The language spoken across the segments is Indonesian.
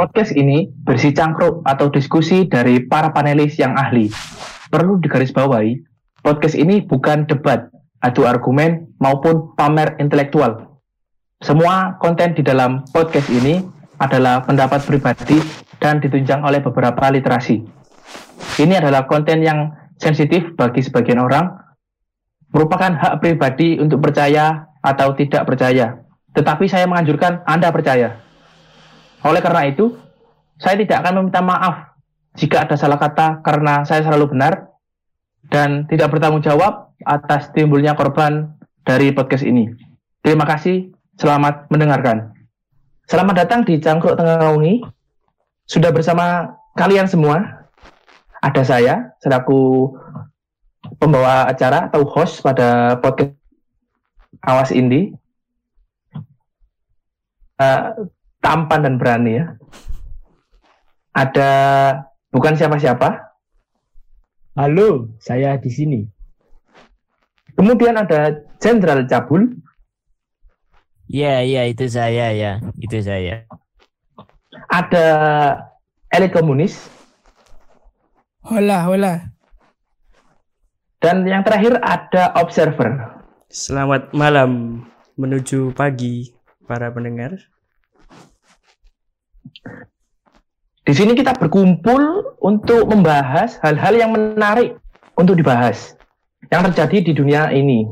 Podcast ini berisi cangkruk atau diskusi dari para panelis yang ahli. Perlu digarisbawahi, podcast ini bukan debat, adu argumen, maupun pamer intelektual. Semua konten di dalam podcast ini adalah pendapat pribadi dan ditunjang oleh beberapa literasi. Ini adalah konten yang sensitif bagi sebagian orang, merupakan hak pribadi untuk percaya atau tidak percaya. Tetapi saya menganjurkan Anda percaya. Oleh karena itu, saya tidak akan meminta maaf jika ada salah kata karena saya selalu benar dan tidak bertanggung jawab atas timbulnya korban dari podcast ini. Terima kasih, selamat mendengarkan. Selamat datang di Cangkruk Tengah Ungi. Sudah bersama kalian semua. Ada saya selaku pembawa acara atau host pada podcast Awas Indi. Uh, tampan dan berani ya. Ada bukan siapa-siapa. Halo, saya di sini. Kemudian ada Jenderal Cabul. Iya, iya itu saya ya, itu saya. Ada elit komunis. Hola, hola. Dan yang terakhir ada observer. Selamat malam menuju pagi para pendengar. Di sini kita berkumpul untuk membahas hal-hal yang menarik untuk dibahas yang terjadi di dunia ini.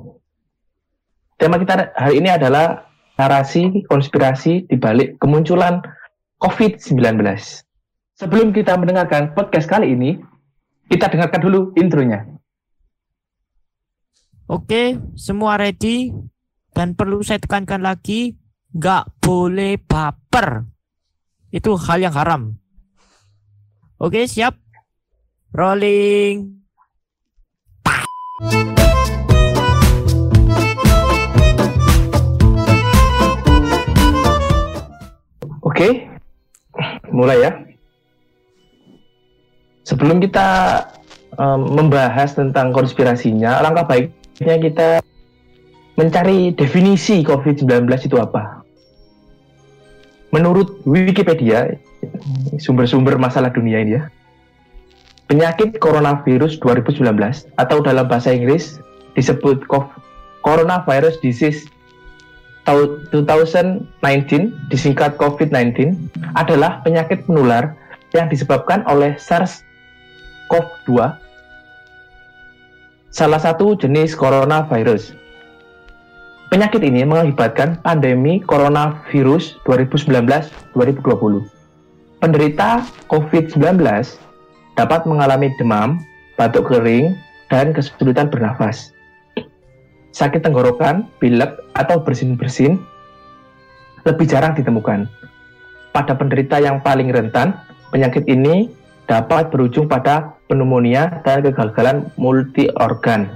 Tema kita hari ini adalah narasi konspirasi di balik kemunculan COVID-19. Sebelum kita mendengarkan podcast kali ini, kita dengarkan dulu intronya. Oke, semua ready dan perlu saya tekankan lagi, nggak boleh baper. Itu hal yang haram. Oke, siap. Rolling. Oke, mulai ya. Sebelum kita um, membahas tentang konspirasinya, langkah baiknya kita mencari definisi COVID-19 itu apa. Menurut Wikipedia, sumber-sumber masalah dunia ini ya, penyakit coronavirus 2019 atau dalam bahasa Inggris disebut coronavirus disease 2019 disingkat COVID-19 adalah penyakit menular yang disebabkan oleh SARS-CoV-2 salah satu jenis coronavirus. Penyakit ini mengakibatkan pandemi coronavirus 2019-2020. Penderita COVID-19 dapat mengalami demam, batuk kering, dan kesulitan bernafas sakit tenggorokan, pilek, atau bersin-bersin lebih jarang ditemukan. Pada penderita yang paling rentan, penyakit ini dapat berujung pada pneumonia dan kegagalan multi organ.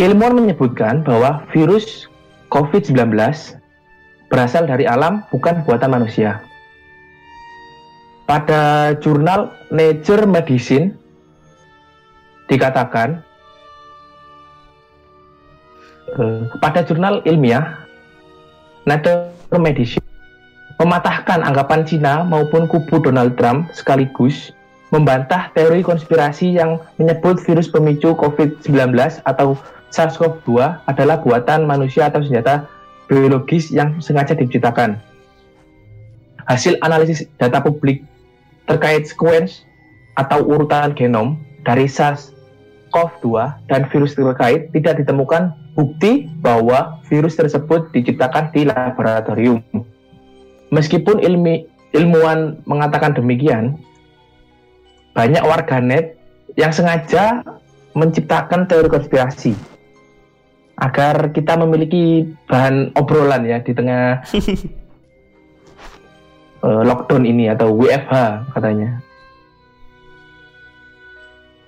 Ilmuwan menyebutkan bahwa virus COVID-19 berasal dari alam bukan buatan manusia. Pada jurnal Nature Medicine dikatakan uh, pada jurnal ilmiah Nature Medicine mematahkan anggapan Cina maupun kubu Donald Trump sekaligus membantah teori konspirasi yang menyebut virus pemicu COVID-19 atau SARS-CoV-2 adalah buatan manusia atau senjata biologis yang sengaja diciptakan. Hasil analisis data publik terkait sequence atau urutan genom dari SARS SARS-CoV-2 dan virus terkait tidak ditemukan bukti bahwa virus tersebut diciptakan di laboratorium. Meskipun ilmi, ilmuwan mengatakan demikian, banyak warganet yang sengaja menciptakan teori konspirasi agar kita memiliki bahan obrolan ya di tengah uh, lockdown ini atau WFH katanya.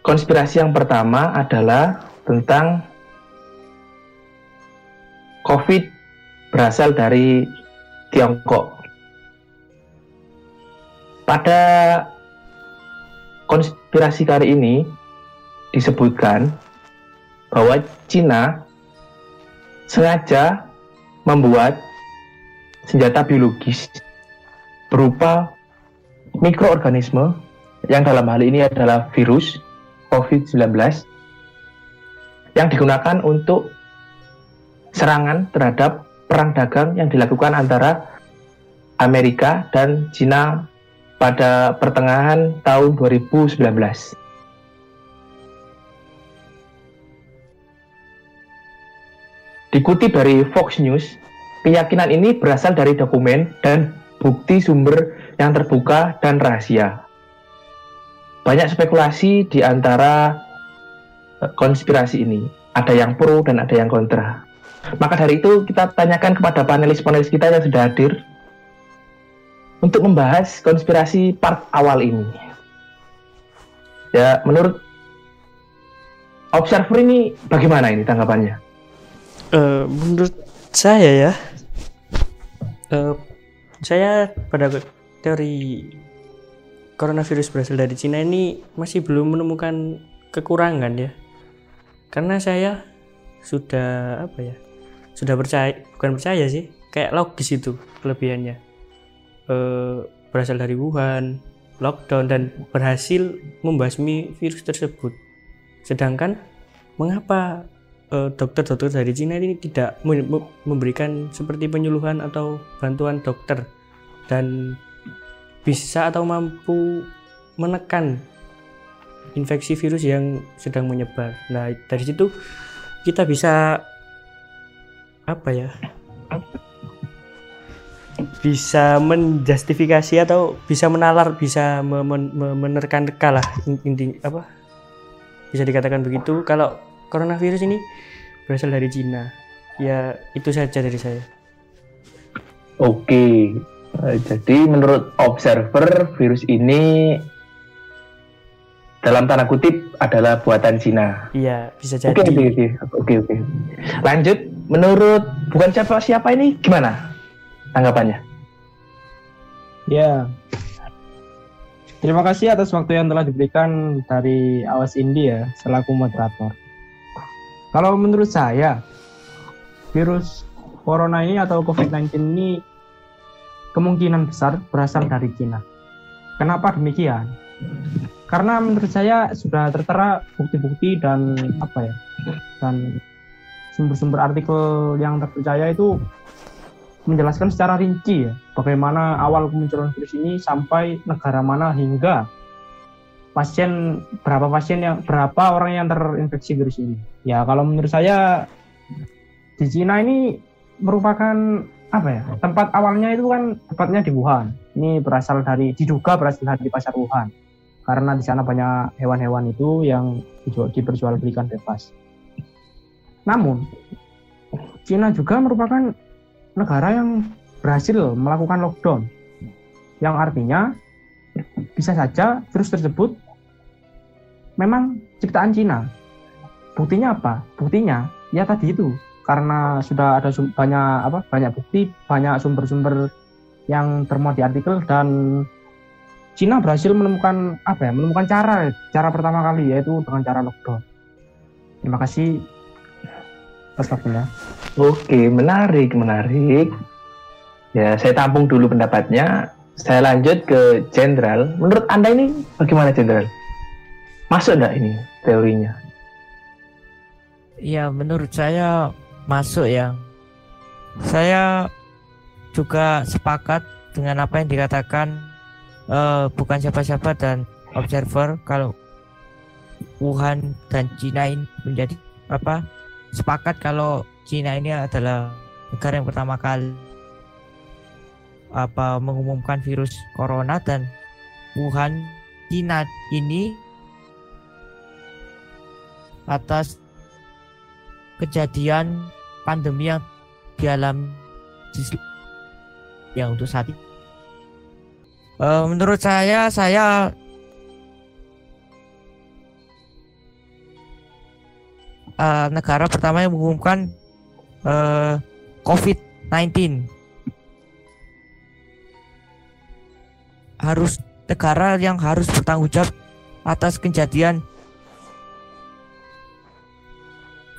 Konspirasi yang pertama adalah tentang COVID berasal dari Tiongkok. Pada konspirasi kali ini disebutkan bahwa Cina sengaja membuat senjata biologis berupa mikroorganisme yang dalam hal ini adalah virus COVID-19 yang digunakan untuk serangan terhadap perang dagang yang dilakukan antara Amerika dan Cina pada pertengahan tahun 2019. Dikutip dari Fox News, keyakinan ini berasal dari dokumen dan bukti sumber yang terbuka dan rahasia. Banyak spekulasi di antara eh, konspirasi ini. Ada yang pro dan ada yang kontra. Maka dari itu kita tanyakan kepada panelis-panelis kita yang sudah hadir untuk membahas konspirasi part awal ini. Ya, menurut observer ini bagaimana ini tanggapannya? Eh, menurut saya ya, eh, saya pada teori coronavirus berasal dari Cina ini masih belum menemukan kekurangan ya, karena saya sudah apa ya, sudah percaya bukan percaya sih, kayak logis itu kelebihannya. Eh, berasal dari Wuhan, lockdown dan berhasil membasmi virus tersebut. Sedangkan mengapa dokter-dokter dari Cina ini tidak me- me- memberikan seperti penyuluhan atau bantuan dokter dan bisa atau mampu menekan infeksi virus yang sedang menyebar. Nah, dari situ kita bisa apa ya? bisa menjustifikasi atau bisa menalar, bisa me- men- me- menerka-nerka lah in- inti apa? Bisa dikatakan begitu kalau coronavirus ini berasal dari Cina. Ya, itu saja dari saya. Oke, Eh, jadi menurut observer virus ini dalam tanda kutip adalah buatan Cina. Iya, bisa jadi. Oke, oke, oke, oke, oke. Lanjut, menurut bukan siapa siapa ini gimana tanggapannya? Ya. Terima kasih atas waktu yang telah diberikan dari Awas India selaku moderator. Kalau menurut saya, virus corona ini atau COVID-19 ini kemungkinan besar berasal dari Cina. Kenapa demikian? Karena menurut saya sudah tertera bukti-bukti dan apa ya? Dan sumber-sumber artikel yang terpercaya itu menjelaskan secara rinci ya bagaimana awal kemunculan virus ini sampai negara mana hingga pasien berapa pasien yang berapa orang yang terinfeksi virus ini. Ya kalau menurut saya di Cina ini merupakan apa ya tempat awalnya itu kan tepatnya di Wuhan. Ini berasal dari diduga berasal dari pasar Wuhan karena di sana banyak hewan-hewan itu yang dijual- diperjualbelikan bebas. Namun Cina juga merupakan negara yang berhasil melakukan lockdown yang artinya bisa saja virus tersebut memang ciptaan Cina. Buktinya apa? Buktinya ya tadi itu karena sudah ada banyak apa banyak bukti, banyak sumber-sumber yang termuat di artikel dan Cina berhasil menemukan apa ya? Menemukan cara cara pertama kali yaitu dengan cara lockdown. Terima kasih atas waktunya. Oke, menarik, menarik. Ya, saya tampung dulu pendapatnya. Saya lanjut ke Jenderal. Menurut Anda ini bagaimana Jenderal? Masuk enggak ini teorinya? Ya menurut saya masuk ya. Saya juga sepakat dengan apa yang dikatakan eh, bukan siapa-siapa dan observer kalau Wuhan dan Cina ini menjadi apa sepakat kalau Cina ini adalah negara yang pertama kali apa mengumumkan virus corona dan Wuhan Cina ini atas kejadian pandemi yang dialami di- yang untuk saat ini. Eh, menurut saya saya eh, negara pertama yang mengumumkan eh, COVID-19 harus negara yang harus bertanggung jawab atas kejadian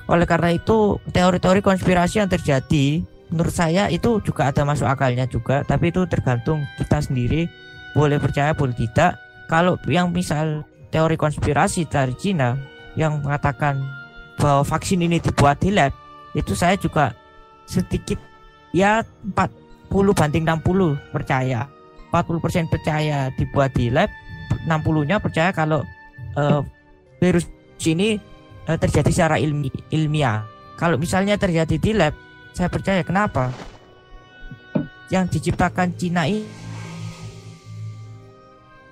oleh karena itu teori-teori konspirasi yang terjadi menurut saya itu juga ada masuk akalnya juga tapi itu tergantung kita sendiri. Boleh percaya boleh tidak. Kalau yang misal teori konspirasi dari Cina yang mengatakan bahwa vaksin ini dibuat di lab itu saya juga sedikit ya 40 banding 60 percaya. 40% percaya dibuat di lab 60 nya percaya kalau uh, virus ini uh, terjadi secara ilmi ilmiah. Kalau misalnya terjadi di lab saya percaya kenapa? Yang diciptakan Cina ini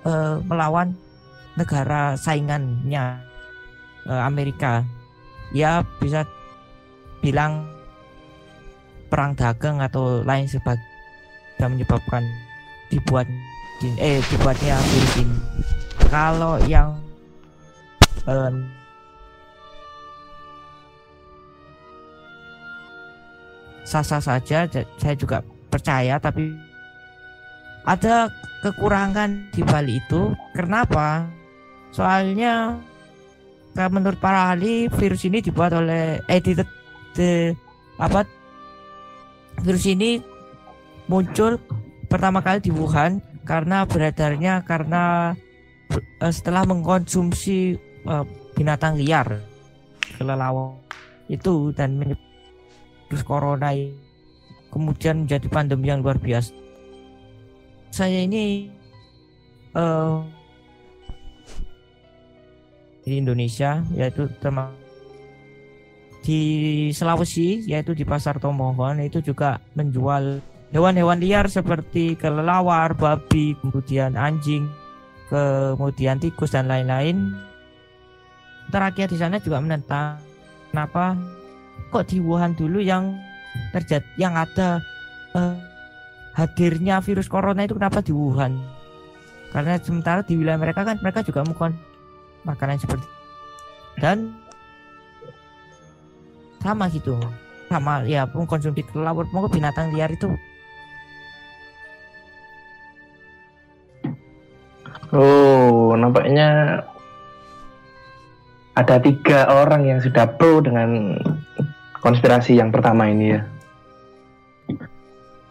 uh, melawan negara saingannya uh, Amerika. Ya bisa bilang perang dagang atau lain sebagainya menyebabkan dibuat eh dibuatnya virus kalau yang uh, sah-sah saja saya juga percaya tapi ada kekurangan di balik itu. Kenapa? Soalnya menurut para ahli virus ini dibuat oleh eh di apa? Virus ini muncul pertama kali di Wuhan karena beredarnya karena uh, setelah mengkonsumsi uh, binatang liar kelelawar itu dan menyebabkan virus corona kemudian menjadi pandemi yang luar biasa. Saya ini uh, di Indonesia yaitu termasuk di Sulawesi yaitu di pasar Tomohon itu juga menjual hewan-hewan liar seperti kelelawar, babi, kemudian anjing, kemudian tikus dan lain-lain. Terakhir di sana juga menentang kenapa kok di Wuhan dulu yang terjadi yang ada uh, hadirnya virus corona itu kenapa di Wuhan? Karena sementara di wilayah mereka kan mereka juga melakukan makanan seperti dan sama gitu. Sama ya mengkonsumsi kelelawar mau binatang liar itu. Oh nampaknya ada tiga orang yang sudah pro dengan konspirasi yang pertama ini ya.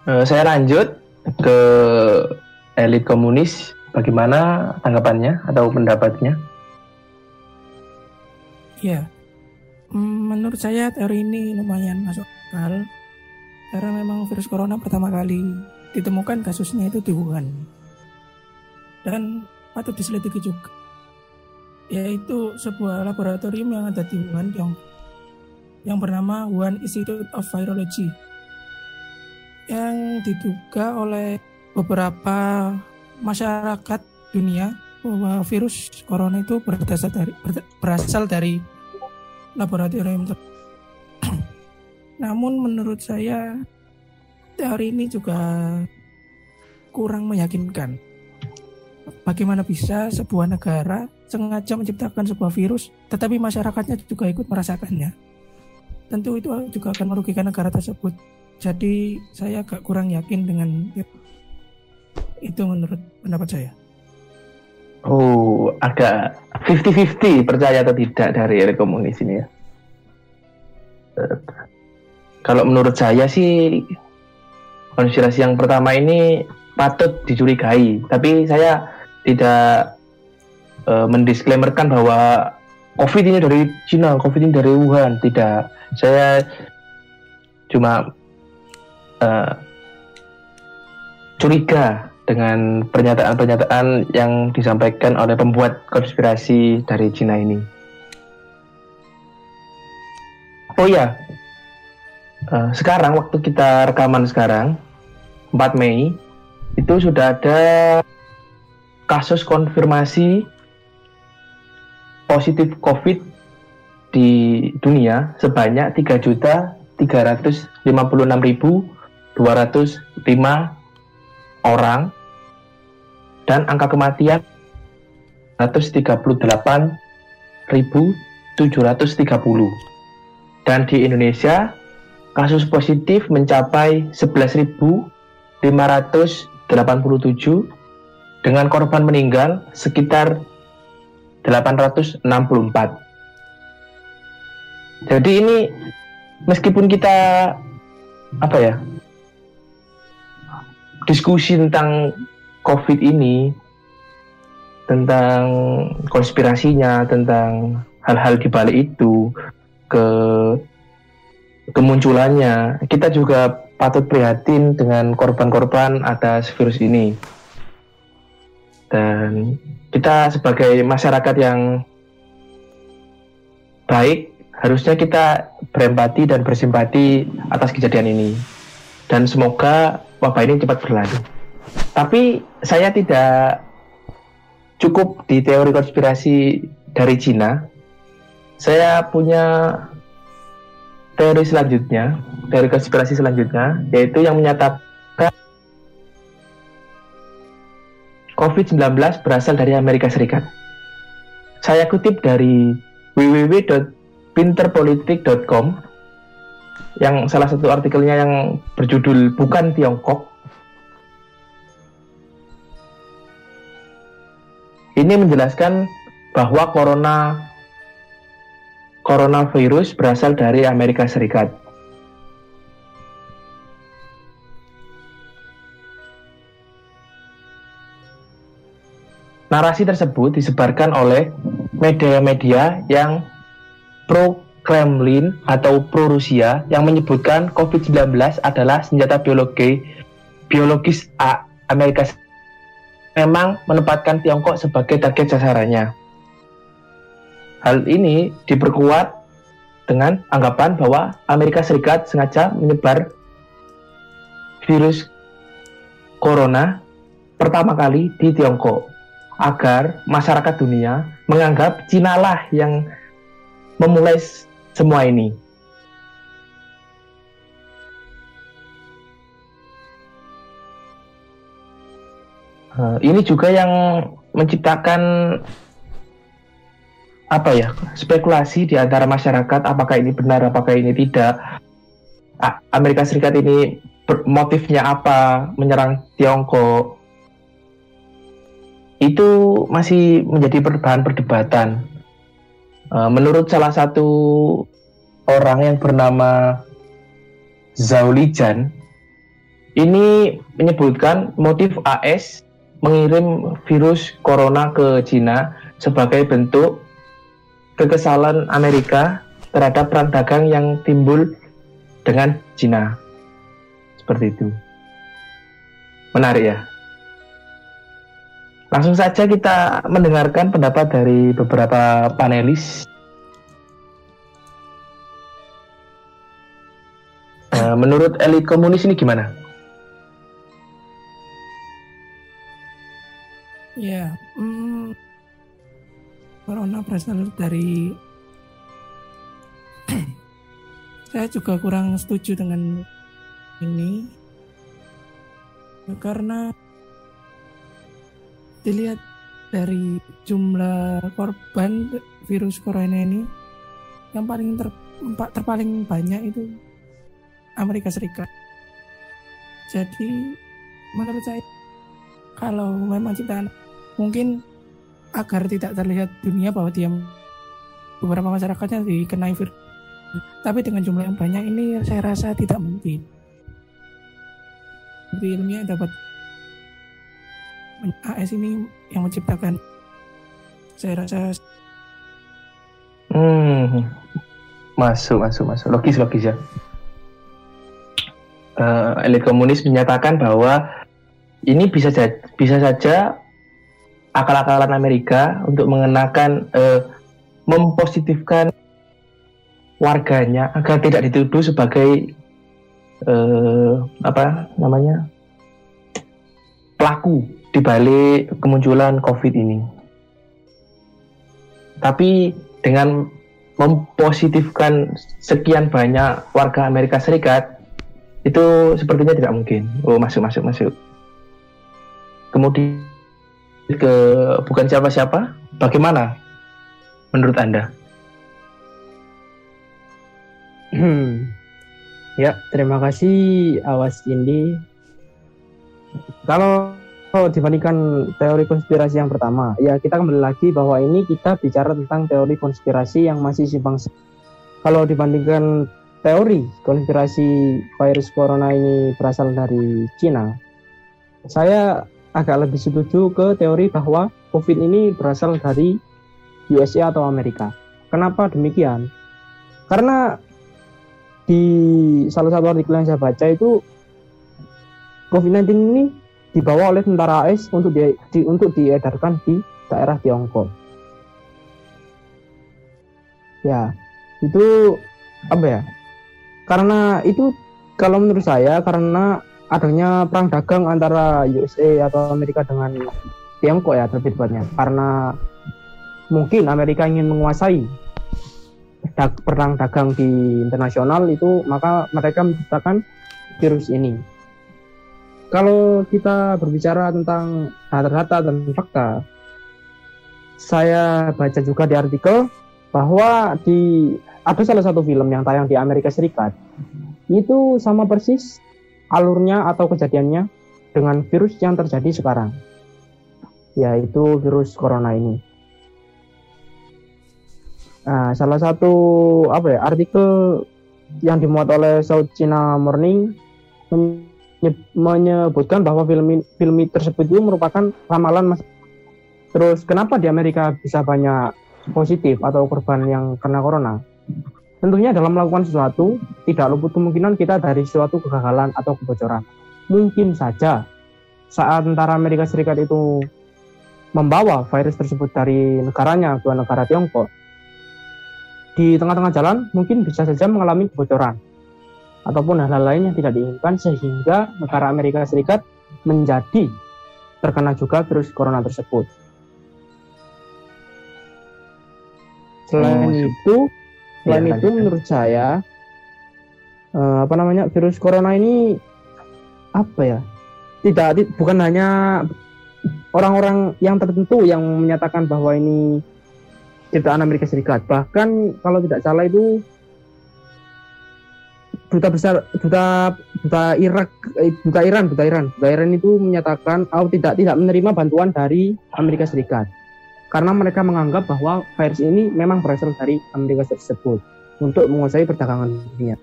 Uh, saya lanjut ke elit komunis. Bagaimana tanggapannya atau pendapatnya? Ya, menurut saya teori ini lumayan masuk akal karena memang virus corona pertama kali ditemukan kasusnya itu di Wuhan dan patut diselidiki juga yaitu sebuah laboratorium yang ada di Wuhan Tiongkok yang bernama Wuhan Institute of Virology yang diduga oleh beberapa masyarakat dunia bahwa virus corona itu berasal dari berasal dari laboratorium Namun menurut saya teori ini juga kurang meyakinkan. Bagaimana bisa sebuah negara sengaja menciptakan sebuah virus, tetapi masyarakatnya juga ikut merasakannya? Tentu itu juga akan merugikan negara tersebut. Jadi saya agak kurang yakin dengan itu menurut pendapat saya. Oh, agak 50-50 percaya atau tidak dari elit komunis ini ya. Kalau menurut saya sih konspirasi yang pertama ini patut dicurigai, tapi saya tidak uh, mendisklaimerkan bahwa COVID ini dari Cina, COVID ini dari Wuhan, tidak saya cuma uh, curiga dengan pernyataan-pernyataan yang disampaikan oleh pembuat konspirasi dari Cina ini. Oh ya, uh, sekarang waktu kita rekaman sekarang, 4 Mei, itu sudah ada kasus konfirmasi positif COVID di dunia sebanyak 3 juta 356.205 orang dan angka kematian 138.730 dan di Indonesia kasus positif mencapai 11.587 dengan korban meninggal sekitar 864 jadi ini meskipun kita apa ya diskusi tentang COVID ini tentang konspirasinya tentang hal-hal di balik itu ke kemunculannya kita juga patut prihatin dengan korban-korban atas virus ini. Dan kita sebagai masyarakat yang baik harusnya kita berempati dan bersimpati atas kejadian ini. Dan semoga wabah ini cepat berlalu. Tapi saya tidak cukup di teori konspirasi dari Cina. Saya punya teori selanjutnya, teori konspirasi selanjutnya, yaitu yang menyatakan COVID-19 berasal dari Amerika Serikat. Saya kutip dari www.pinterpolitik.com yang salah satu artikelnya yang berjudul Bukan Tiongkok. Ini menjelaskan bahwa corona coronavirus berasal dari Amerika Serikat. Narasi tersebut disebarkan oleh media-media yang pro Kremlin atau pro Rusia yang menyebutkan COVID-19 adalah senjata biologi biologis Amerika memang menempatkan Tiongkok sebagai target sasarannya. Hal ini diperkuat dengan anggapan bahwa Amerika Serikat sengaja menyebar virus corona pertama kali di Tiongkok agar masyarakat dunia menganggap Cina lah yang memulai semua ini. Eh, ini juga yang menciptakan apa ya spekulasi di antara masyarakat apakah ini benar apakah ini tidak Amerika Serikat ini motifnya apa menyerang Tiongkok itu masih menjadi bahan perdebatan uh, menurut salah satu orang yang bernama Zaulijan ini menyebutkan motif AS mengirim virus corona ke Cina sebagai bentuk kekesalan Amerika terhadap perang dagang yang timbul dengan Cina. Seperti itu. Menarik ya. Langsung saja kita mendengarkan pendapat dari beberapa panelis. Eh, menurut elit komunis ini gimana? Ya, hmm, corona dari saya juga kurang setuju dengan ini karena dilihat dari jumlah korban virus corona ini yang paling ter, terpaling banyak itu Amerika Serikat. Jadi menurut saya kalau memang ciptaan mungkin agar tidak terlihat dunia bahwa dia beberapa masyarakatnya dikenai virus. Tapi dengan jumlah yang banyak ini saya rasa tidak mungkin. Bukti ilmiah dapat AS ini yang menciptakan. Saya rasa hmm, masuk masuk masuk logis logis ya. Uh, elit komunis menyatakan bahwa ini bisa bisa saja akal-akalan Amerika untuk mengenakan uh, mempositifkan warganya agar tidak dituduh sebagai uh, apa namanya pelaku di balik kemunculan COVID ini. Tapi dengan mempositifkan sekian banyak warga Amerika Serikat itu sepertinya tidak mungkin. Oh masuk masuk masuk. Kemudian ke bukan siapa-siapa, bagaimana menurut Anda? Hmm. Ya, terima kasih Awas Indi. Kalau kalau dibandingkan teori konspirasi yang pertama, ya kita kembali lagi bahwa ini kita bicara tentang teori konspirasi yang masih simpang Kalau dibandingkan teori konspirasi virus corona ini berasal dari Cina, saya agak lebih setuju ke teori bahwa COVID ini berasal dari USA atau Amerika. Kenapa demikian? Karena di salah satu artikel yang saya baca itu COVID-19 ini dibawa oleh tentara AS untuk di, di, untuk diedarkan di daerah Tiongkok. Ya, itu apa ya? Karena itu kalau menurut saya karena adanya perang dagang antara USA atau Amerika dengan Tiongkok ya terlebih tepatnya. Karena mungkin Amerika ingin menguasai perang dagang di internasional itu maka mereka menciptakan virus ini. Kalau kita berbicara tentang data-data dan fakta, saya baca juga di artikel bahwa di ada salah satu film yang tayang di Amerika Serikat itu sama persis alurnya atau kejadiannya dengan virus yang terjadi sekarang, yaitu virus corona ini. Nah, salah satu apa ya artikel yang dimuat oleh South China Morning menyebutkan bahwa film film tersebut itu merupakan ramalan mas. Terus kenapa di Amerika bisa banyak positif atau korban yang kena corona? Tentunya dalam melakukan sesuatu tidak luput kemungkinan kita dari suatu kegagalan atau kebocoran. Mungkin saja saat tentara Amerika Serikat itu membawa virus tersebut dari negaranya ke negara Tiongkok di tengah-tengah jalan mungkin bisa saja mengalami kebocoran ataupun hal-hal lain yang tidak diinginkan sehingga negara Amerika Serikat menjadi terkena juga virus corona tersebut. Selain oh, itu, selain ya, itu menurut saya uh, apa namanya virus corona ini apa ya? Tidak bukan hanya orang-orang yang tertentu yang menyatakan bahwa ini ciptaan Amerika Serikat. Bahkan kalau tidak salah itu duta besar duta duta Irak eh, duta Iran duta Iran duta Iran itu menyatakan oh, tidak tidak menerima bantuan dari Amerika Serikat karena mereka menganggap bahwa virus ini memang berasal dari Amerika tersebut untuk menguasai perdagangan dunia.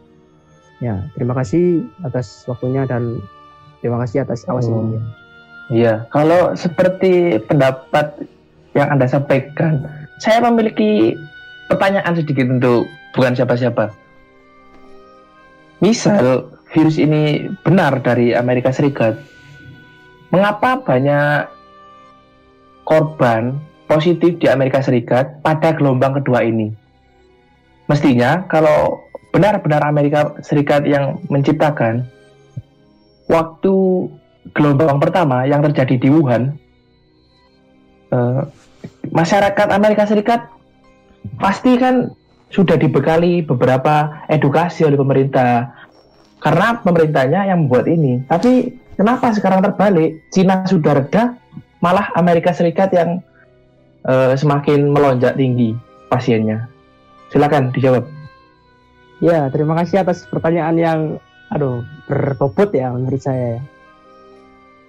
Ya, terima kasih atas waktunya dan terima kasih atas awas oh. Iya, kalau seperti pendapat yang Anda sampaikan, saya memiliki pertanyaan sedikit untuk bukan siapa-siapa. Misal virus ini benar dari Amerika Serikat, mengapa banyak korban positif di Amerika Serikat pada gelombang kedua ini? Mestinya kalau benar-benar Amerika Serikat yang menciptakan, waktu gelombang pertama yang terjadi di Wuhan, eh, masyarakat Amerika Serikat pasti kan sudah dibekali beberapa edukasi oleh pemerintah karena pemerintahnya yang membuat ini. Tapi kenapa sekarang terbalik? Cina sudah reda, malah Amerika Serikat yang uh, semakin melonjak tinggi pasiennya. Silakan dijawab. Ya, terima kasih atas pertanyaan yang aduh berbobot ya menurut saya.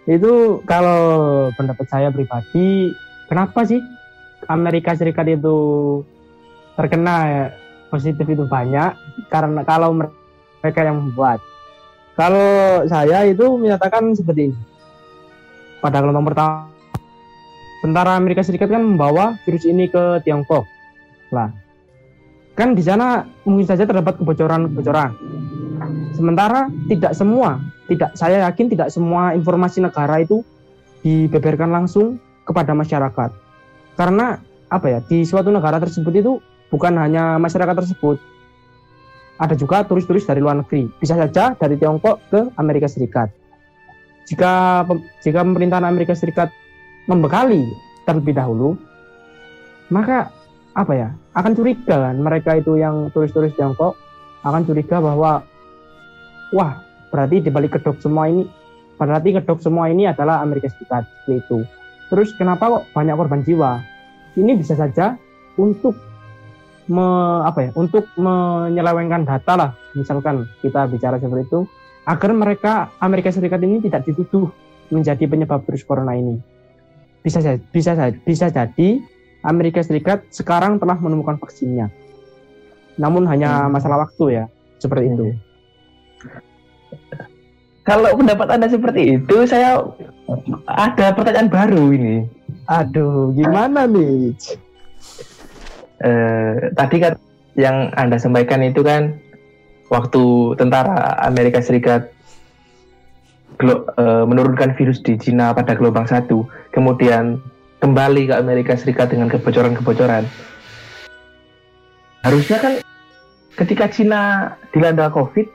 Itu kalau pendapat saya pribadi, kenapa sih Amerika Serikat itu terkena ya, positif itu banyak karena kalau mereka yang membuat. Kalau saya itu menyatakan seperti ini. Pada gelombang pertama, tentara Amerika Serikat kan membawa virus ini ke Tiongkok. Lah, kan di sana mungkin saja terdapat kebocoran-kebocoran. Sementara tidak semua, tidak saya yakin tidak semua informasi negara itu dibeberkan langsung kepada masyarakat karena apa ya di suatu negara tersebut itu bukan hanya masyarakat tersebut. Ada juga turis-turis dari luar negeri. Bisa saja dari Tiongkok ke Amerika Serikat. Jika jika pemerintahan Amerika Serikat membekali terlebih dahulu maka apa ya? Akan curiga kan mereka itu yang turis-turis Tiongkok akan curiga bahwa wah berarti di balik kedok semua ini berarti kedok semua ini adalah Amerika Serikat itu Terus kenapa kok banyak korban jiwa? Ini bisa saja untuk me, apa ya? Untuk menyelewengkan data lah, misalkan kita bicara seperti itu, agar mereka Amerika Serikat ini tidak dituduh menjadi penyebab virus corona ini. Bisa bisa bisa jadi Amerika Serikat sekarang telah menemukan vaksinnya. Namun hanya hmm. masalah waktu ya. seperti itu. Kalau pendapat Anda seperti itu, saya ada pertanyaan baru ini. Aduh, gimana nih? Eh, tadi kan yang Anda sampaikan itu kan waktu tentara Amerika Serikat gelo- eh, menurunkan virus di Cina pada gelombang satu, kemudian kembali ke Amerika Serikat dengan kebocoran-kebocoran. Harusnya kan ketika Cina dilanda COVID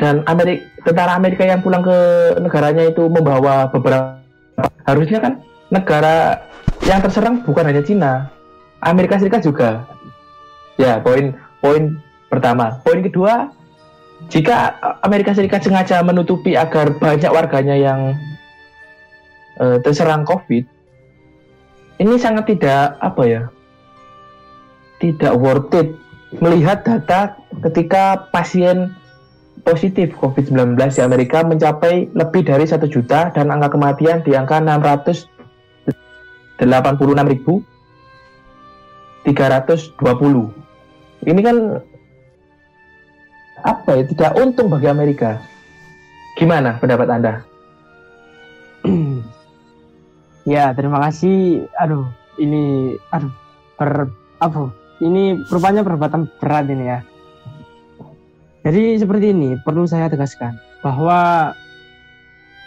dan Amerika, tentara Amerika yang pulang ke negaranya itu membawa beberapa, harusnya kan negara yang terserang bukan hanya Cina, Amerika Serikat juga. Ya, poin poin pertama. Poin kedua, jika Amerika Serikat sengaja menutupi agar banyak warganya yang eh, terserang COVID, ini sangat tidak apa ya, tidak worth it melihat data ketika pasien positif COVID-19 di Amerika mencapai lebih dari satu juta dan angka kematian di angka 686.320. Ini kan apa ya tidak untung bagi Amerika. Gimana pendapat Anda? ya, terima kasih. Aduh, ini aduh ber apa? Ini rupanya perbuatan berat ini ya. Jadi seperti ini, perlu saya tegaskan bahwa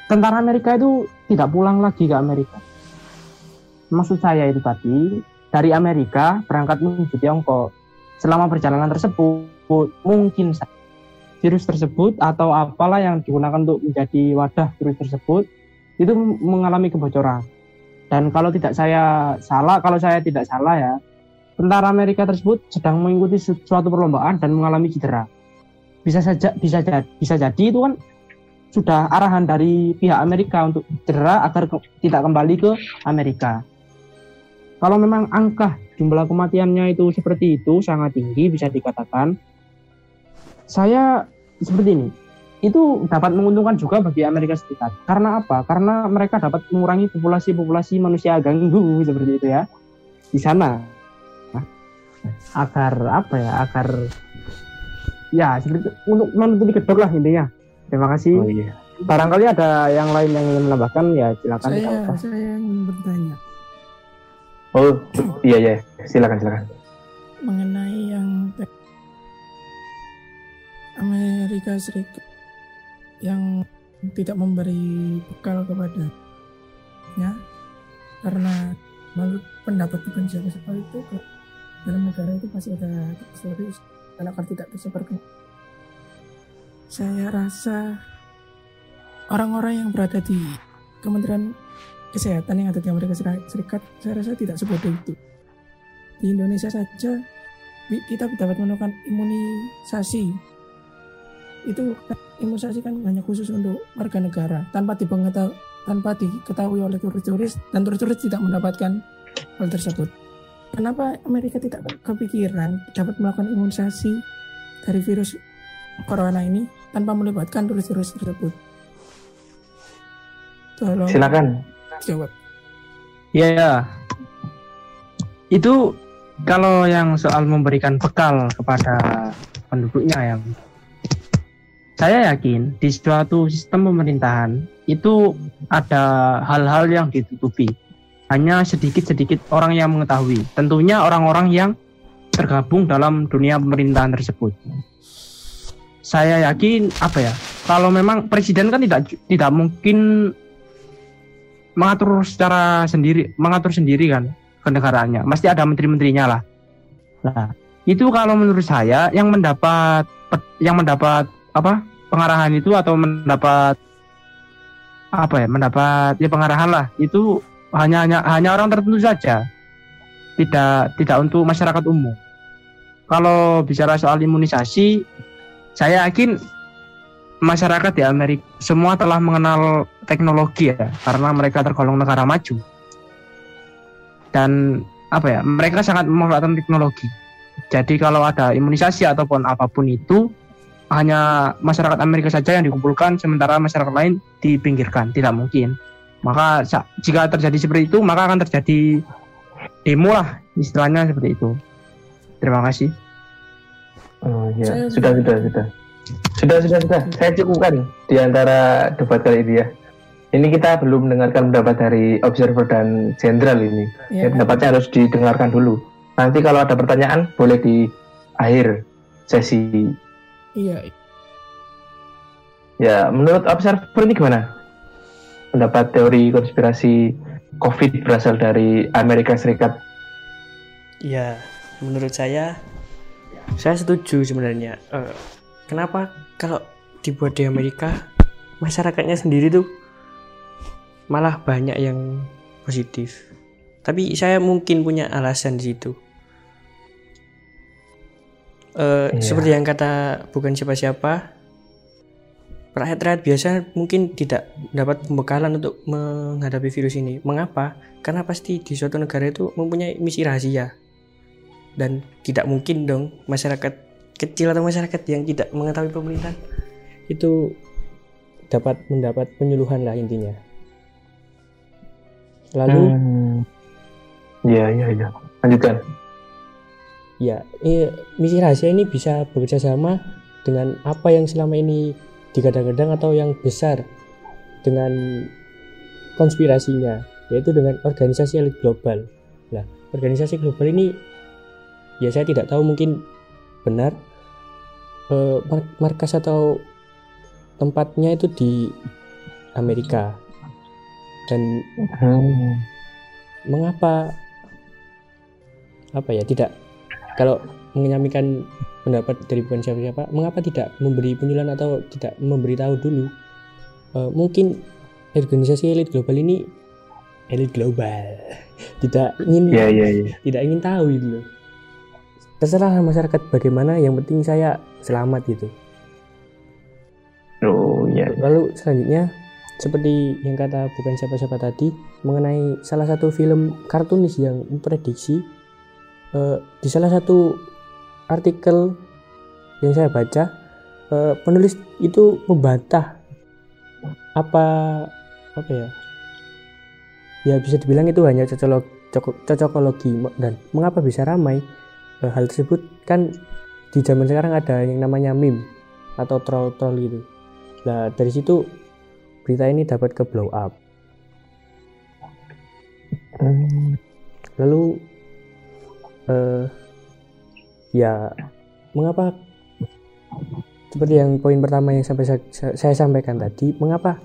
tentara Amerika itu tidak pulang lagi ke Amerika. Maksud saya itu tadi, dari Amerika berangkat menuju Tiongkok. Selama perjalanan tersebut, mungkin virus tersebut atau apalah yang digunakan untuk menjadi wadah virus tersebut itu mengalami kebocoran. Dan kalau tidak saya salah, kalau saya tidak salah ya, tentara Amerika tersebut sedang mengikuti su- suatu perlombaan dan mengalami cedera. Bisa saja bisa jadi bisa jadi itu kan sudah arahan dari pihak Amerika untuk cedera agar tidak kembali ke Amerika. Kalau memang angka jumlah kematiannya itu seperti itu sangat tinggi bisa dikatakan saya seperti ini. Itu dapat menguntungkan juga bagi Amerika Serikat. Karena apa? Karena mereka dapat mengurangi populasi-populasi manusia ganggu seperti itu ya di sana. Nah, agar apa ya? Agar ya seperti itu, untuk menutupi kedok lah intinya. Terima kasih. Oh iya. barangkali ada yang lain yang ingin menambahkan? Ya silakan. Saya saya ingin bertanya Oh iya iya. Silakan silakan. mengenai yang Amerika Serikat yang tidak memberi bekal kepadanya karena menurut pendapat bukan siapa-siapa itu dalam negara itu pasti ada virus dan akan tidak tersebar ke saya rasa orang-orang yang berada di Kementerian Kesehatan yang ada di Amerika Serikat saya rasa tidak sebodoh itu. Di Indonesia saja kita dapat menemukan imunisasi. Itu imunisasi kan hanya khusus untuk warga negara. Tanpa dipengetahui tanpa diketahui oleh turis-turis dan turis-turis tidak mendapatkan hal tersebut. Kenapa Amerika tidak kepikiran dapat melakukan imunisasi dari virus corona ini tanpa melibatkan turis-turis tersebut? Tolong. Silakan. Jawab Ya, itu kalau yang soal memberikan bekal kepada penduduknya yang saya yakin di suatu sistem pemerintahan itu ada hal-hal yang ditutupi. Hanya sedikit-sedikit orang yang mengetahui. Tentunya orang-orang yang tergabung dalam dunia pemerintahan tersebut. Saya yakin apa ya? Kalau memang presiden kan tidak tidak mungkin mengatur secara sendiri mengatur sendiri kan ke negaraannya pasti ada menteri-menterinya lah. Nah itu kalau menurut saya yang mendapat yang mendapat apa pengarahan itu atau mendapat apa ya mendapat ya pengarahan lah. Itu hanya hanya hanya orang tertentu saja. Tidak tidak untuk masyarakat umum. Kalau bicara soal imunisasi saya yakin masyarakat di Amerika semua telah mengenal teknologi ya karena mereka tergolong negara maju. Dan apa ya mereka sangat memanfaatkan teknologi. Jadi kalau ada imunisasi ataupun apa pun itu hanya masyarakat Amerika saja yang dikumpulkan sementara masyarakat lain dipinggirkan. Tidak mungkin. Maka jika terjadi seperti itu maka akan terjadi demo lah istilahnya seperti itu. Terima kasih. Oh Saya- sudah sudah sudah. Sudah sudah sudah. Saya cukupkan di antara debat kali ini ya. Ini kita belum mendengarkan pendapat dari observer dan jenderal ini. Ya, Ya, pendapatnya harus didengarkan dulu. Nanti kalau ada pertanyaan boleh di akhir sesi. iya. Ya, menurut observer ini gimana? Pendapat teori konspirasi COVID berasal dari Amerika Serikat. Ya, menurut saya, saya setuju sebenarnya. Eh, kenapa kalau dibuat di Amerika, masyarakatnya sendiri tuh malah banyak yang positif. Tapi saya mungkin punya alasan di situ. Eh, Iya. Seperti yang kata bukan siapa-siapa, rakyat-rakyat biasa mungkin tidak dapat pembekalan untuk menghadapi virus ini. Mengapa? Karena pasti di suatu negara itu mempunyai misi rahasia dan tidak mungkin dong masyarakat kecil atau masyarakat yang tidak mengetahui pemerintahan itu dapat mendapat penyuluhan lah intinya. Lalu Hmm. Iya, iya, iya. Lanjutkan. ya eh, misi rahasia ini bisa bekerja sama dengan apa yang selama ini digadang-gadang atau yang besar dengan konspirasinya yaitu dengan organisasi elit global. Nah, organisasi global ini ya saya tidak tahu mungkin benar eh, mar- markas atau tempatnya itu di Amerika dan Hmm. mengapa apa ya tidak kalau menyampaikan pendapat dari bukan siapa-siapa mengapa tidak memberi penyuluhan atau tidak memberitahu dulu Eh, mungkin organisasi elit global ini elit global tidak ingin Iya, iya, iya. tidak ingin tahu itu loh terserah masyarakat bagaimana yang penting saya selamat gitu. Oh, iya. Lalu selanjutnya seperti yang kata bukan siapa-siapa tadi mengenai salah satu film kartunis yang memprediksi eh, di salah satu artikel yang saya baca eh, penulis itu membantah apa apa ya? Ya bisa dibilang itu hanya cocok cocokologi dan mengapa bisa ramai Eh, hal tersebut kan di zaman sekarang ada yang namanya meme atau troll-troll gitu Nah, dari situ berita ini dapat ke blow up. Hmm. Lalu eh ya mengapa seperti yang poin pertama yang sampai saya, saya sampaikan tadi, mengapa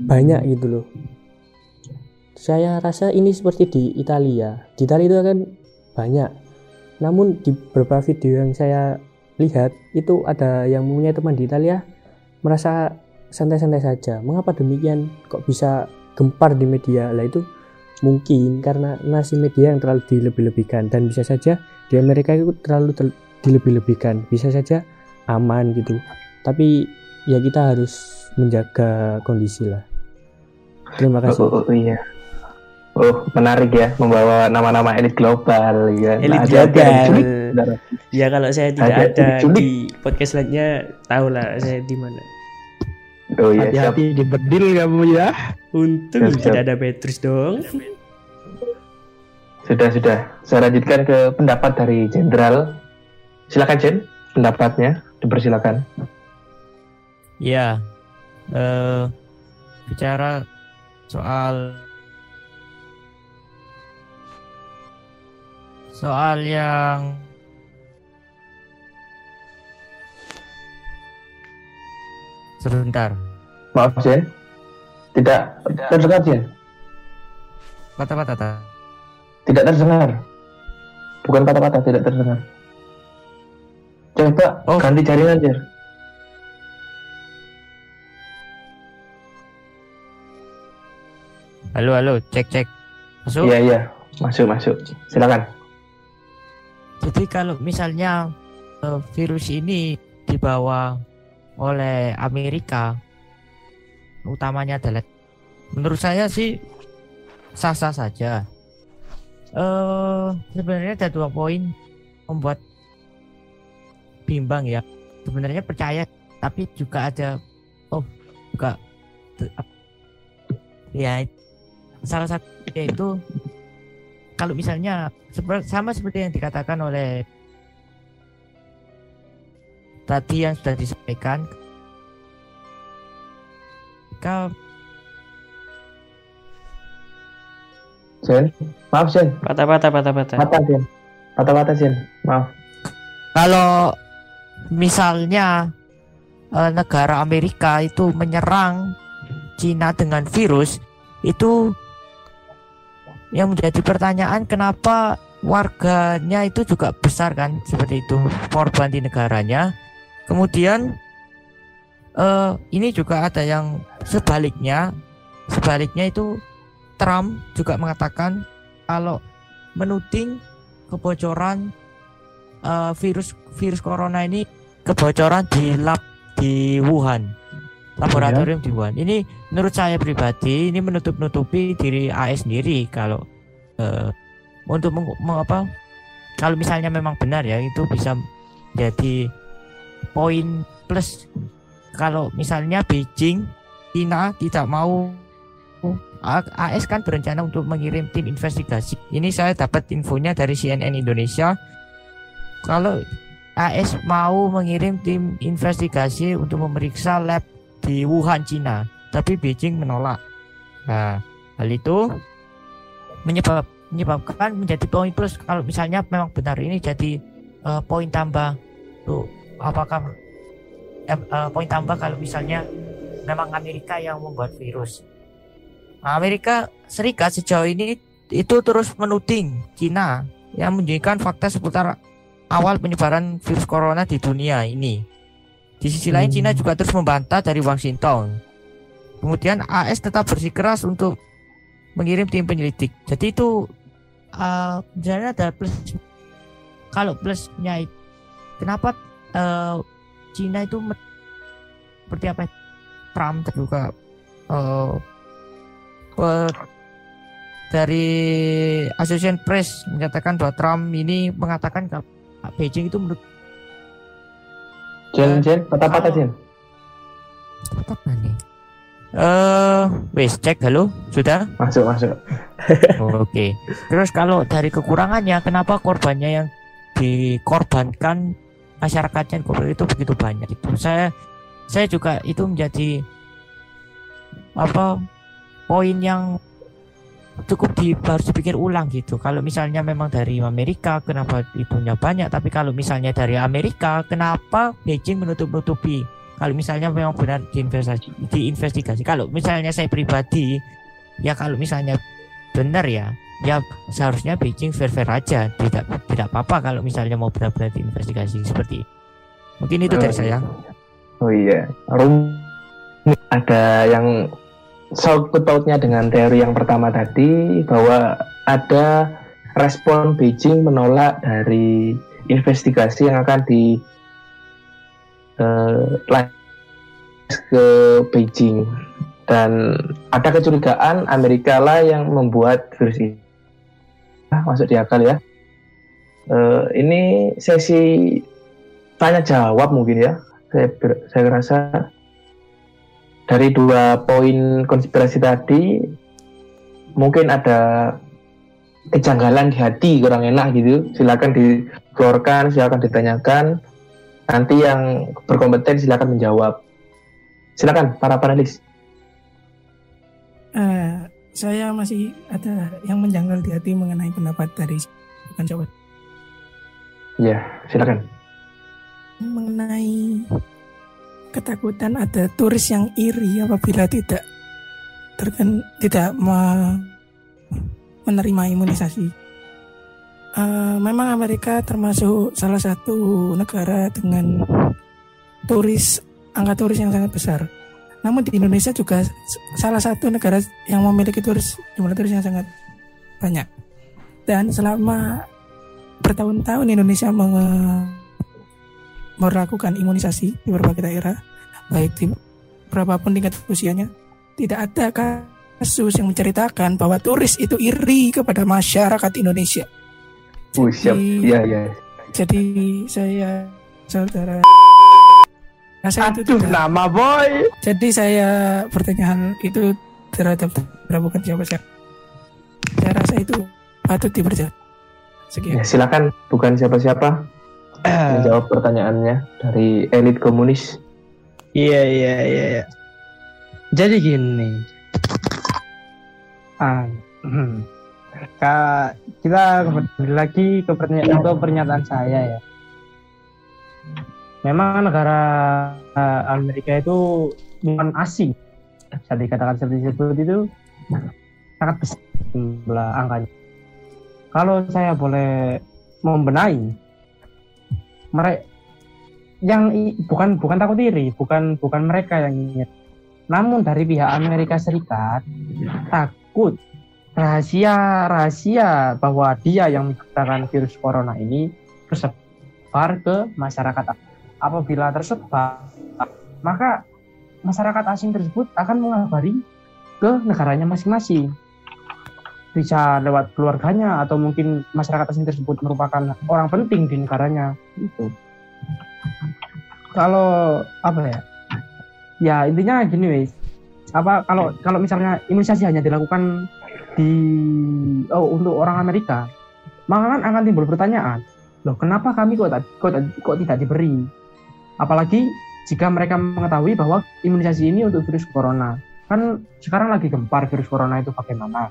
banyak gitu loh. Saya rasa ini seperti di Italia. Di Italia itu kan banyak. Namun di beberapa video yang saya lihat itu ada yang mempunyai teman di Italia merasa santai-santai saja. Mengapa demikian? Kok bisa gempar di media? Lah itu mungkin karena nasi media yang terlalu dilebih-lebihkan dan bisa saja di Amerika itu terlalu ter- dilebih-lebihkan. Bisa saja aman gitu. Tapi ya kita harus menjaga kondisi lah. Terima kasih. Oh, oh, oh, iya. Oh, menarik ya membawa nama-nama elit global ya. Elit hati-hati ada global. diculik. Ya kalau saya tidak Ada ada diculik. di podcast selanjutnya, tahulah saya di mana. Oh iya. Hati-hati di bedil kamu ya. Untung Siap, siap. tidak ada Petrus dong. Sudah, sudah. Saya lanjutkan ke pendapat dari jenderal. Silakan Jen, pendapatnya dipersilakan. Ya, eh, bicara soal soal yang sebentar Maaf Jen, tidak terdengar Jen, kata-kata ta- tidak terdengar. Bukan kata-kata, tidak terdengar. Coba Oh. ganti jaringan Jen. halo halo cek cek masuk Iya, iya. Masuk, masuk. Silakan. Jadi kalau misalnya eh, virus ini dibawa oleh Amerika utamanya adalah menurut saya sih sah-sah saja. Eh sebenarnya ada dua poin membuat bimbang ya. Sebenarnya percaya tapi juga ada oh juga ya salah satu yaitu kalau misalnya sama seperti yang dikatakan oleh tadi yang sudah disampaikan Kau Jen, maaf Jen, Patah-patah, patah-patah. patah Jen, patah-patah Jen, maaf. kalau misalnya eh, negara Amerika itu menyerang Cina dengan virus itu yang menjadi pertanyaan kenapa warganya itu juga besar kan seperti itu korban di negaranya. Kemudian eh, ini juga ada yang sebaliknya. Sebaliknya itu Trump juga mengatakan kalau menuding kebocoran eh, virus virus corona ini kebocoran di lab di Wuhan laboratorium di Wuhan ini menurut saya pribadi ini menutup nutupi diri AS sendiri kalau eh, untuk meng, meng- apa kalau misalnya memang benar ya itu bisa jadi poin plus. Kalau misalnya Beijing China tidak mau AS kan berencana untuk mengirim tim investigasi. Ini saya dapat infonya dari CNN Indonesia. Kalau AS mau mengirim tim investigasi untuk memeriksa lab di Wuhan, Cina, tapi Beijing menolak. Nah, hal itu menyebab menyebabkan menjadi poin plus kalau misalnya memang benar ini jadi eh, poin tambah tuh apakah eh, poin tambah kalau misalnya memang Amerika yang membuat virus. Amerika Serikat sejauh ini itu terus menuding Cina yang menunjukkan fakta seputar awal penyebaran virus corona di dunia ini. Di sisi lain Hmm. Cina juga terus membantah dari Washington. Kemudian AS tetap bersikeras untuk mengirim tim penyelidik. Jadi itu uh, sebenarnya ada plus. Kalau plusnya kenapa uh, Cina itu seperti apa? Trump terbuka uh, pe- dari Association Press menyatakan bahwa Trump ini mengatakan kalau Beijing itu menurut Jen, Jen, patah-patah Jen. apa nih? Eh, wes cek halo, sudah? Masuk, masuk. Oke. Terus kalau dari kekurangannya, kenapa korbannya yang dikorbankan masyarakatnya korban itu begitu banyak itu? Saya saya juga itu menjadi apa poin yang cukup di harus dipikir ulang gitu. Kalau misalnya memang dari Amerika, kenapa itunya banyak? Tapi kalau misalnya dari Amerika, kenapa Beijing menutup-nutupi? Kalau misalnya memang benar diinvestasi, diinvestigasi. Kalau misalnya saya pribadi, ya kalau misalnya benar ya, ya seharusnya Beijing fair-fair aja, tidak tidak apa-apa kalau misalnya mau benar-benar diinvestigasi seperti itu. Mungkin itu dari Oh, saya. Oh iya, Rum ada yang sangkut pautnya dengan teori yang pertama tadi bahwa ada respon Beijing menolak dari investigasi yang akan di lanjut ke Beijing dan ada kecurigaan Amerika lah yang membuat virus ini. Ah, masuk di akal ya. Eh, ini sesi tanya jawab mungkin ya saya saya rasa dari dua poin konspirasi tadi mungkin ada kejanggalan di hati kurang enak gitu. Silakan dikeluarkan silakan ditanyakan. Nanti yang berkompeten silakan menjawab. Silakan para panelis. Eh, saya masih ada yang menjanggal di hati mengenai pendapat dari bukan jawab ya silakan. Mengenai ketakutan ada turis yang iri apabila tidak terken tidak me- menerima imunisasi. Eh, memang Amerika termasuk salah satu negara dengan turis angka turis yang sangat besar. Namun di Indonesia juga salah satu negara yang memiliki turis jumlah turis yang sangat banyak. Dan selama bertahun-tahun Indonesia menge- melakukan imunisasi di berbagai daerah, baik di berapapun tingkat usianya, tidak ada kasus yang menceritakan bahwa turis itu iri kepada masyarakat Indonesia. uh, siap Jadi- ya ya Jadi saya saudara saya itu aduh tidak- nama boy jadi saya bertanya hal itu terhadap bukan siapa saya. Saya rasa itu patut diperjelas. Sekian. ya silakan bukan siapa-siapa menjawab pertanyaannya dari elit komunis. Iya iya iya. iya. Jadi gini. Ah, hmm. Kak, kita kembali lagi ke pernyataan, ke pernyataan saya ya. Memang negara eh, Amerika itu bukan asing. Bisa dikatakan seperti itu itu sangat besar angkanya. Kalau saya boleh membenahi, mereka yang bukan bukan takut diri, bukan bukan mereka yang ingin. Namun dari pihak Amerika Serikat takut rahasia rahasia bahwa dia yang menciptakan virus corona ini tersebar ke masyarakat. Apabila tersebar, maka masyarakat asing tersebut akan mengabari ke negaranya masing-masing. Bisa lewat keluarganya atau mungkin masyarakat asing tersebut merupakan orang penting di negaranya. Itu. Kalau apa ya? Ya intinya gini wes. Apa kalau kalau misalnya imunisasi hanya dilakukan di oh untuk orang Amerika, maka kan akan timbul pertanyaan, loh kenapa kami kok, kok, kok tidak diberi? Apalagi jika mereka mengetahui bahwa imunisasi ini untuk virus corona, kan sekarang lagi gempar virus corona itu bagaimana?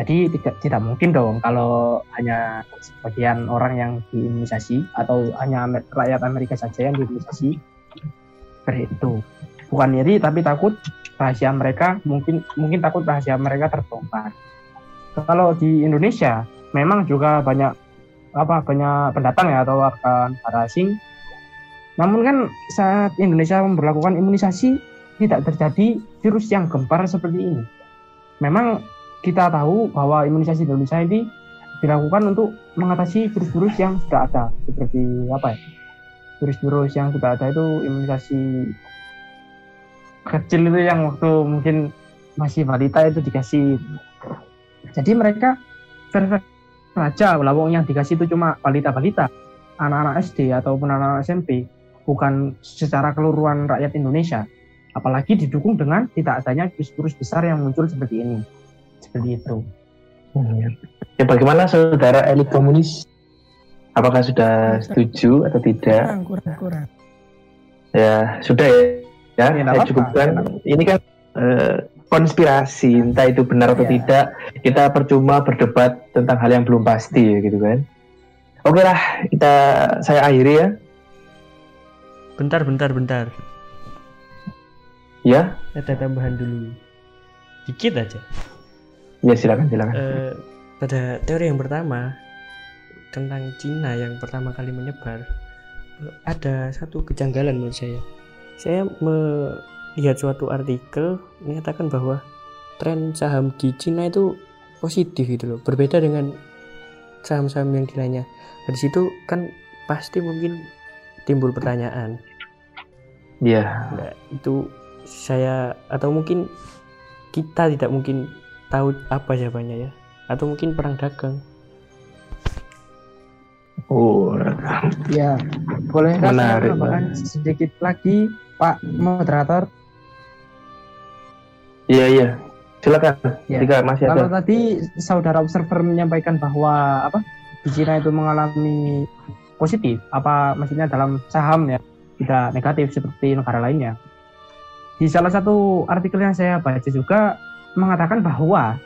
Jadi tidak tidak mungkin dong kalau hanya sebagian orang yang diimunisasi atau hanya rakyat Amerika saja yang diimunisasi itu. Bukan iri tapi takut rahasia mereka mungkin mungkin takut rahasia mereka terbongkar. Kalau di Indonesia memang juga banyak apa banyak pendatang ya atau warga negara asing. Namun kan saat Indonesia memperlakukan imunisasi tidak terjadi virus yang gempar seperti ini. Memang kita tahu bahwa imunisasi di Indonesia ini dilakukan untuk mengatasi virus-virus yang sudah ada seperti apa ya? Virus-virus yang sudah ada itu imunisasi kecil itu yang waktu mungkin masih balita itu dikasih. Jadi mereka saja lawang yang dikasih itu cuma balita-balita anak-anak SD ataupun anak-anak SMP bukan secara keseluruhan rakyat Indonesia. Apalagi didukung dengan tidak adanya virus-virus besar yang muncul seperti ini seperti itu Ya bagaimana saudara elit komunis? Apakah sudah setuju atau tidak? kurang kurang kurang Ya sudah ya. Ya, Ya, saya apa-apa. cukupkan. Ini kan eh, konspirasi, entah itu benar atau Ya. tidak. Kita percuma berdebat tentang hal yang belum pasti ya gitu kan. Oke lah, kita saya akhiri ya. Bentar, bentar, bentar. Ya, Ada tambahan dulu. Dikit aja. Ya silakan silakan. Eh, pada teori yang pertama tentang Cina yang pertama kali menyebar ada satu kejanggalan menurut saya. Saya melihat suatu artikel menyatakan bahwa tren saham di Cina itu positif gitu loh, berbeda dengan saham-saham yang di lainnya. Dari situ kan pasti mungkin timbul pertanyaan, Ya, Nah, itu saya atau mungkin kita tidak mungkin tahu apa jawabannya ya atau mungkin perang dagang oh, ya boleh Menarik, sedikit lagi Pak moderator iya iya. Silakan. Ya. Jika masih Kalau ada. tadi saudara observer menyampaikan bahwa apa di Cina itu mengalami positif, apa maksudnya dalam saham ya tidak negatif seperti negara lainnya. Di salah satu artikel yang saya baca juga mengatakan bahwa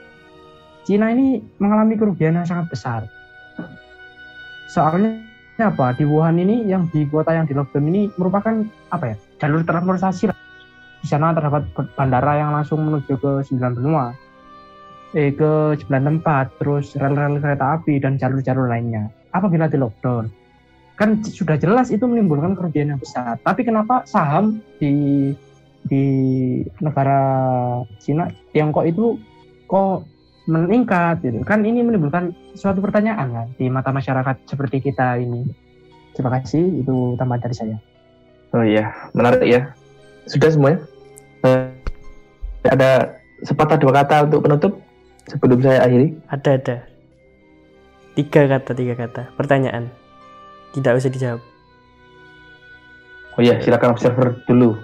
Cina ini mengalami kerugian yang sangat besar. Soalnya apa di Wuhan ini yang di kota yang di lockdown ini merupakan apa ya jalur transportasi. Di sana terdapat bandara yang langsung menuju ke sembilan benua eh, ke sembilan tempat, terus rel-rel kereta api dan jalur-jalur lainnya. Apabila di lockdown, kan sudah jelas itu menimbulkan kerugian yang besar. Tapi kenapa saham di di negara Cina, Tiongkok itu kok meningkat gitu? Kan ini menimbulkan suatu pertanyaan kan di mata masyarakat seperti kita ini. Terima kasih, itu tambahan dari saya. Oh iya, menarik ya. Sudah semuanya? Eh, ada sepatah dua kata untuk penutup sebelum saya akhiri. ada ada tiga kata tiga kata pertanyaan tidak usah dijawab Oh iya, silakan observer dulu.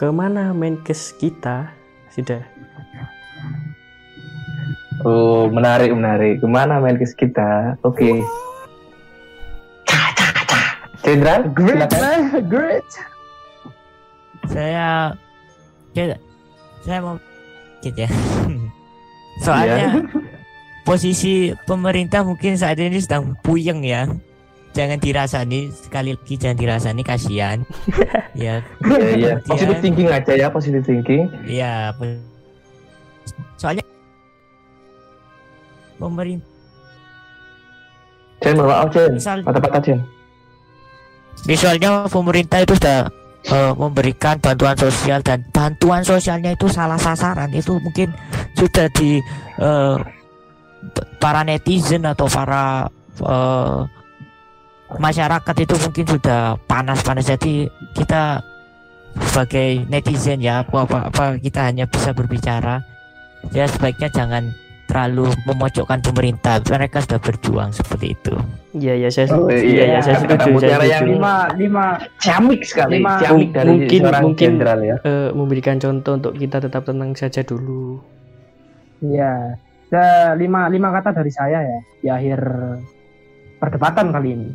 Ke mana Menkes kita sudah Oh, menarik, menarik. Ke mana main ke kita? Oke. Jenderal, Great silakan. man, great. saya saya, saya mau gitu ya soalnya Iya. posisi pemerintah mungkin saat ini sedang puyeng ya jangan dirasani sekali lagi jangan dirasani kasihan ya Iya, iya. Kemudian- Positive thinking aja ya, positive thinking. ya pe- soalnya pemerintah Jen, maaf Jen. Patah-patah Jen. Misalnya pemerintah itu sudah eh, memberikan bantuan sosial dan bantuan sosialnya itu salah sasaran itu mungkin sudah di p- para netizen atau para eh, masyarakat itu mungkin sudah panas-panas jadi kita sebagai netizen ya apa apa, apa kita hanya bisa berbicara ya sebaiknya jangan terlalu memojokkan pemerintah mereka sudah berjuang seperti itu Iya iya saya Oh, iya iya saya Kata setuju saya mutiara yang setuju. Lima, lima. Ciamik sekali, Lima- ciamik dari mungkin- mungkin- jenderal ya. Eh, memberikan contoh untuk kita tetap tenang saja dulu. Iya. Lima, lima kata dari saya ya di akhir perdebatan kali ini.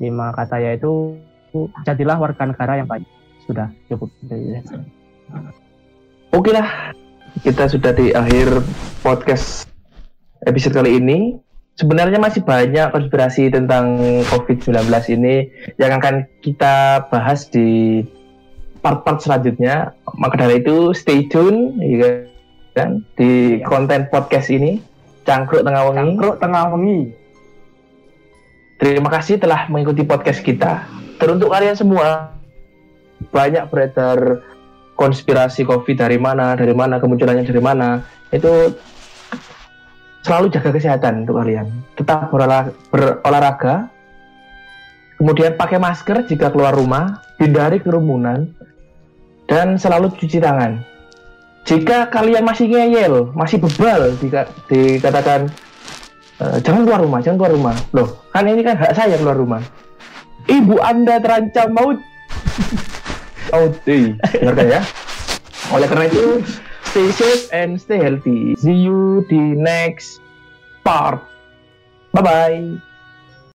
Lima kata yaitu jadilah warga negara yang baik. Sudah cukup. Oke lah, kita sudah di akhir podcast episode kali ini. Sebenarnya masih banyak konspirasi tentang COVID-19 ini yang akan kita bahas di part-part selanjutnya. Maka dari itu stay tune ya kan di konten podcast ini Cangkruk Tengah Wengi. Cangkruk tengah wengi. Terima kasih telah mengikuti podcast kita. Teruntuk kalian semua, banyak beredar konspirasi COVID dari mana, dari mana, kemunculannya dari mana. Itu selalu jaga kesehatan untuk kalian. Tetap berolah- berolahraga, kemudian pakai masker jika keluar rumah, hindari kerumunan, dan selalu cuci tangan. Jika kalian masih ngeyel, masih bebal, dikatakan Eh, jangan keluar rumah, jangan keluar rumah. Loh, kan ini kan hak saya keluar rumah. Ibu Anda terancam maut. maut, eh, ya. Oleh karena itu, stay safe and stay healthy. See you di next part. Bye bye.